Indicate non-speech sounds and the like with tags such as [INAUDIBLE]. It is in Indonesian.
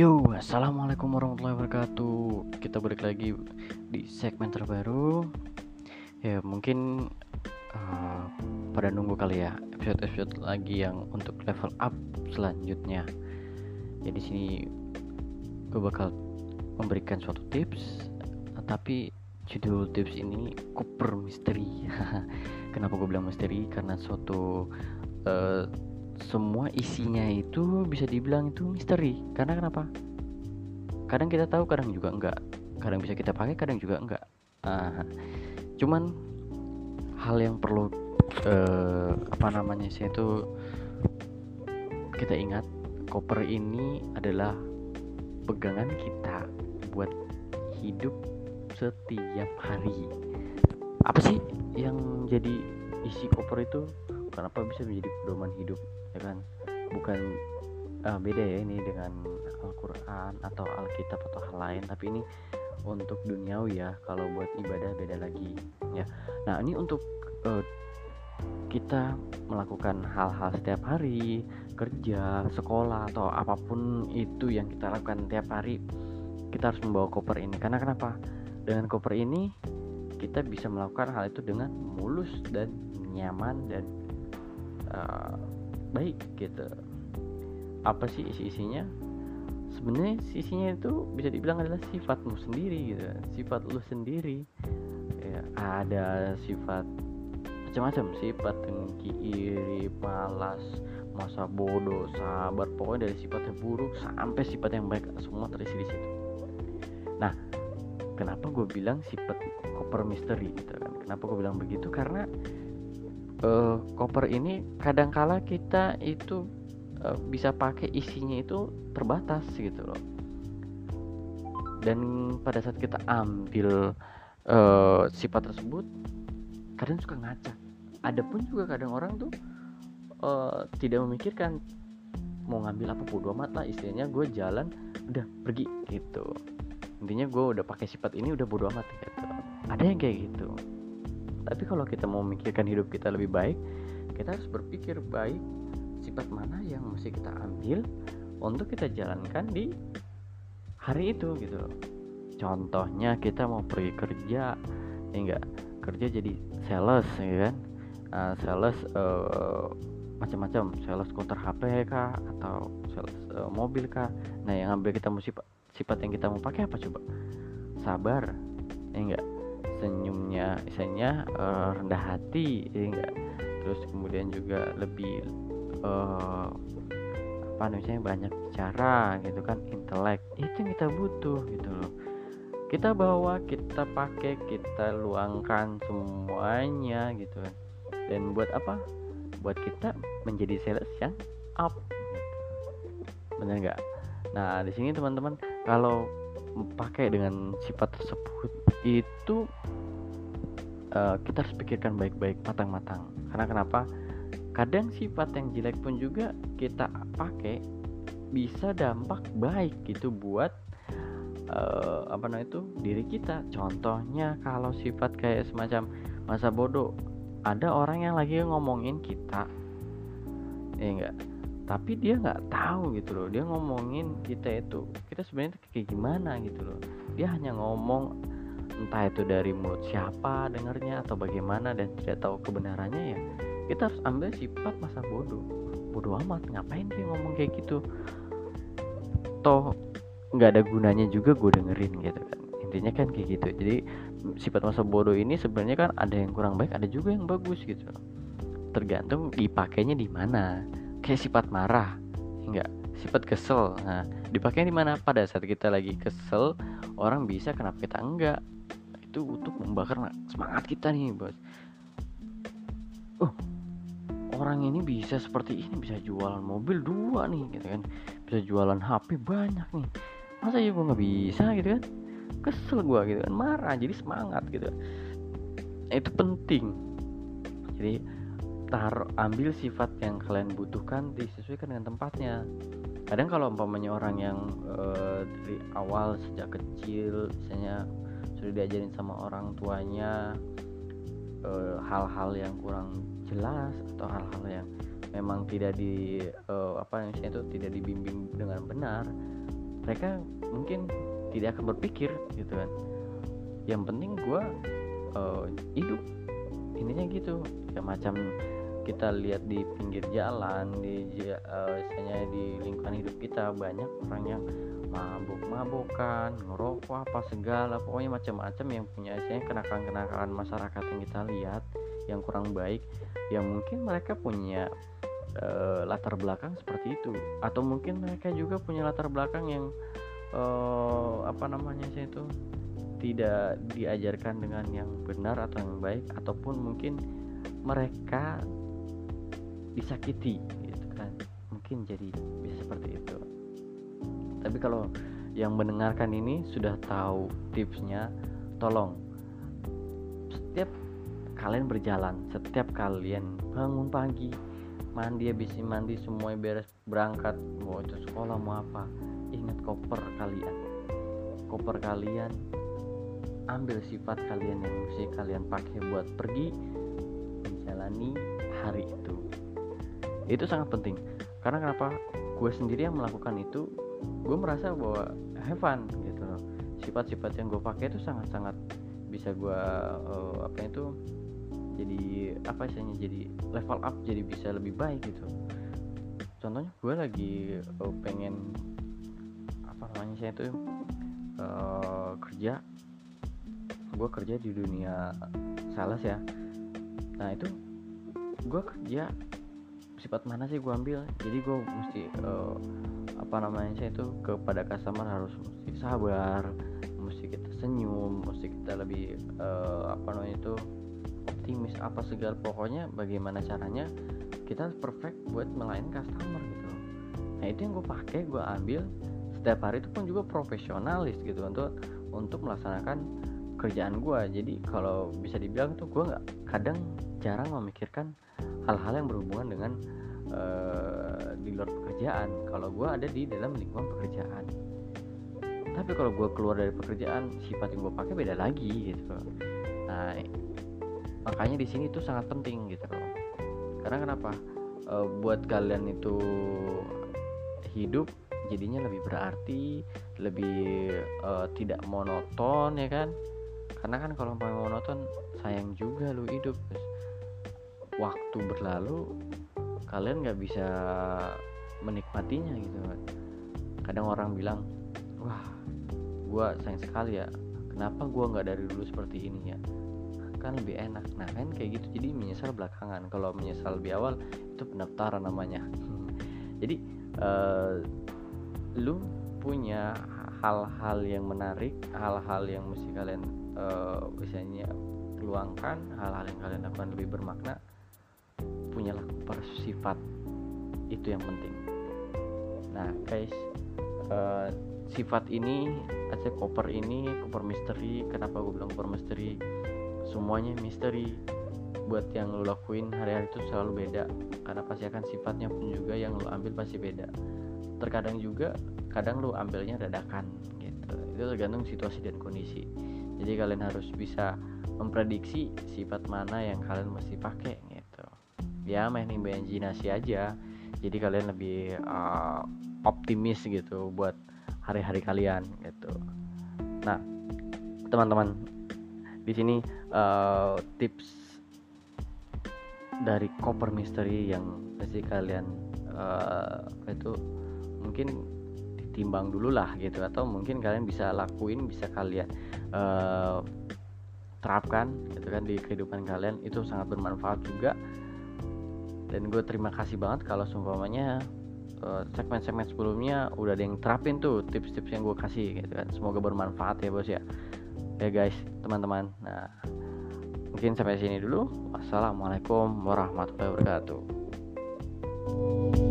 Yo, assalamualaikum warahmatullahi wabarakatuh. Kita balik lagi di segmen terbaru. Ya, mungkin uh, pada nunggu kali ya episode-episode lagi yang untuk level up selanjutnya. Ya di sini gue bakal memberikan suatu tips, tapi judul tips ini Cooper misteri. [LAUGHS] Kenapa gue bilang misteri? Karena suatu uh, semua isinya itu bisa dibilang itu misteri. Karena kenapa? Kadang kita tahu kadang juga enggak. Kadang bisa kita pakai kadang juga enggak. Uh, cuman hal yang perlu uh, apa namanya sih itu kita ingat koper ini adalah pegangan kita buat hidup setiap hari. Apa sih yang jadi isi koper itu? Kenapa bisa menjadi pedoman hidup ya kan bukan uh, beda ya ini dengan Al-Quran atau Alkitab atau hal lain tapi ini untuk duniawi ya kalau buat ibadah beda lagi ya. Nah ini untuk uh, kita melakukan hal-hal setiap hari kerja sekolah atau apa pun itu yang kita lakukan setiap hari kita harus membawa koper ini. Karena kenapa? Dengan koper ini kita bisa melakukan hal itu dengan mulus dan nyaman dan uh, baik gitu. Apa sih isi-isinya? Sebenarnya isinya itu bisa dibilang adalah sifatmu sendiri gitu. Sifat lu sendiri. Ya, ada sifat macam-macam. Sifat dengki iri malas masa bodoh sabar. Pokoknya dari sifat yang buruk sampai sifat yang baik semua terisi di situ. Nah kenapa gue bilang sifat koper misteri gitu kan? Kenapa gue bilang begitu? Karena uh, koper ini kadangkala kita itu uh, bisa pakai isinya itu terbatas gitu loh. Dan pada saat kita ambil uh, sifat tersebut kadang suka ngaca ada pun juga kadang orang tuh uh, tidak memikirkan mau ngambil apa bodo amat lah istilahnya gue jalan udah pergi gitu. Intinya gue udah pakai sifat ini udah bodo amat gitu. Ada yang kayak gitu tapi kalau kita mau memikirkan hidup kita lebih baik kita harus berpikir baik sifat mana yang mesti kita ambil untuk kita jalankan di hari itu gitu. Contohnya kita mau pergi kerja ya enggak? Kerja jadi sales ya kan? Uh, sales uh, macam-macam. Sales skuter HP kah? Atau sales uh, mobil kah? Nah yang ambil kita mesti sifat yang kita mau pakai apa coba? Sabar ya enggak senyumnya misalnya uh, rendah hati ya enggak terus kemudian juga lebih uh, apa namanya banyak bicara gitu kan intelek itu yang kita butuh gitu loh. Kita bawa kita pakai kita luangkan semuanya gitu kan. Dan buat apa? Buat kita menjadi sales yang up gitu. bener nggak? Nah di sini teman-teman kalau pakai dengan sifat tersebut itu uh, kita harus pikirkan baik-baik matang-matang. Karena kenapa? Kadang sifat yang jelek pun juga kita pakai bisa dampak baik gitu buat uh, apa namanya itu diri kita. Contohnya kalau sifat kayak semacam masa bodoh ada orang yang lagi ngomongin kita ya enggak tapi dia nggak tahu gitu loh dia ngomongin kita itu kita sebenarnya kayak gimana gitu loh. Dia hanya ngomong entah itu dari mulut siapa dengarnya atau bagaimana dan tidak tahu kebenarannya ya kita harus ambil sifat masa bodoh. Bodoh amat ngapain dia ngomong kayak gitu? Toh nggak ada gunanya juga gue dengerin gitu kan. Intinya kan kayak gitu. Jadi sifat masa bodoh ini sebenarnya kan ada yang kurang baik ada juga yang bagus gitu. Tergantung dipakainya di mana. Kayak sifat marah enggak. Sifat kesel nah dipakai di mana? Pada saat kita lagi kesel orang bisa kenapa kita enggak itu untuk membakar semangat kita nih bos. Oh orang ini bisa seperti ini bisa jualan mobil dua nih gitu kan. Bisa jualan HP banyak nih. Masa ya gue nggak bisa gitu kan? Kesel gue gitu kan. Marah jadi semangat gitu. Itu penting. Jadi taruh ambil sifat yang kalian butuhkan disesuaikan dengan tempatnya. Kadang kalau umpamanya orang yang uh, dari awal sejak kecil misalnya sudah diajarin sama orang tuanya eh, hal-hal uh, yang kurang jelas atau hal-hal yang memang tidak di uh, apa misalnya itu tidak dibimbing dengan benar mereka mungkin tidak akan berpikir gitu kan. Yang penting gue uh, hidup. Intinya gitu. Ya macam kita lihat di pinggir jalan di misalnya di lingkungan hidup kita banyak orang yang mabuk-mabukan ngerokok apa segala pokoknya macam-macam yang punya misalnya kenakalan-kenakalan masyarakat yang kita lihat yang kurang baik yang mungkin mereka punya uh, latar belakang seperti itu. Atau mungkin mereka juga punya latar belakang yang uh, apa namanya sih itu tidak diajarkan dengan yang benar atau yang baik ataupun mungkin mereka disakiti gitu kan. Mungkin jadi bisa seperti itu tapi kalau yang mendengarkan ini sudah tahu tipsnya tolong. Setiap kalian berjalan setiap kalian bangun pagi mandi habis mandi semua beres berangkat mau itu sekolah mau apa ingat koper kalian. Koper kalian ambil sifat kalian yang mesti kalian pakai buat pergi menjalani hari itu. Itu sangat penting. Karena kenapa? Gue sendiri yang melakukan itu gue merasa bahwa have fun gitu loh. Sifat-sifat yang gue pakai itu sangat-sangat bisa gue uh, apa itu jadi apa istilahnya jadi level up jadi bisa lebih baik gitu. Contohnya gue lagi uh, pengen apa namanya saya itu uh, kerja. Gue kerja di dunia sales ya. Nah itu gue kerja sifat mana sih gue ambil? Jadi gue mesti uh, apa namanya saya itu kepada customer harus mesti sabar mesti kita senyum mesti kita lebih uh, apa namanya itu optimis apa segala pokoknya bagaimana caranya kita perfect buat melayani customer gitu nah itu yang gue pakai gue ambil. Setiap hari itu pun juga profesionalis gitu untuk untuk melaksanakan kerjaan gue jadi kalau bisa dibilang tuh gue nggak kadang jarang memikirkan hal-hal yang berhubungan dengan uh, di luar pekerjaan. Kalau gue ada di dalam lingkungan pekerjaan. Tapi kalau gue keluar dari pekerjaan sifat yang gue pakai beda lagi gitu. Nah makanya di sini itu sangat penting gitu loh. Karena kenapa? Uh, buat kalian itu hidup jadinya lebih berarti lebih uh, tidak monoton ya kan? Karena kan kalau monoton sayang juga lu hidup. Waktu berlalu kalian nggak bisa menikmatinya gitu kan kadang orang bilang wah gue sayang sekali ya. Kenapa gue nggak dari dulu seperti ini ya? Kan lebih enak. Nah kan kayak gitu. Jadi menyesal belakangan. Kalau menyesal lebih awal itu pendaftaran namanya. [LAUGHS] Jadi uh, lu punya hal-hal yang menarik hal-hal yang mesti kalian uh, misalnya luangkan hal-hal yang kalian lakukan lebih bermakna punyalah bersifat itu yang penting. Nah guys uh, sifat ini aja koper ini koper misteri. Kenapa gue bilang koper misteri? Semuanya misteri. Buat yang lo lakuin hari-hari itu selalu beda. Karena pasti akan sifatnya pun juga yang lo ambil pasti beda. Terkadang juga kadang lo ambilnya dadakan gitu. Itu tergantung situasi dan kondisi. Jadi kalian harus bisa memprediksi sifat mana yang kalian mesti pakai ya main imajinasi aja. Jadi kalian lebih uh, optimis gitu buat hari-hari kalian gitu. Nah teman-teman di sini uh, tips dari koper misteri yang pasti kalian uh, itu mungkin ditimbang dulu lah gitu. Atau mungkin kalian bisa lakuin bisa kalian uh, terapkan gitu kan di kehidupan kalian. Itu sangat bermanfaat juga dan gue terima kasih banget kalau seumpamanya uh, segmen-segmen sebelumnya udah ada yang terapin tuh tips-tips yang gue kasih gitu kan. Semoga bermanfaat ya bos ya. Ya guys teman-teman. Nah mungkin sampai sini dulu. Wassalamualaikum warahmatullahi wabarakatuh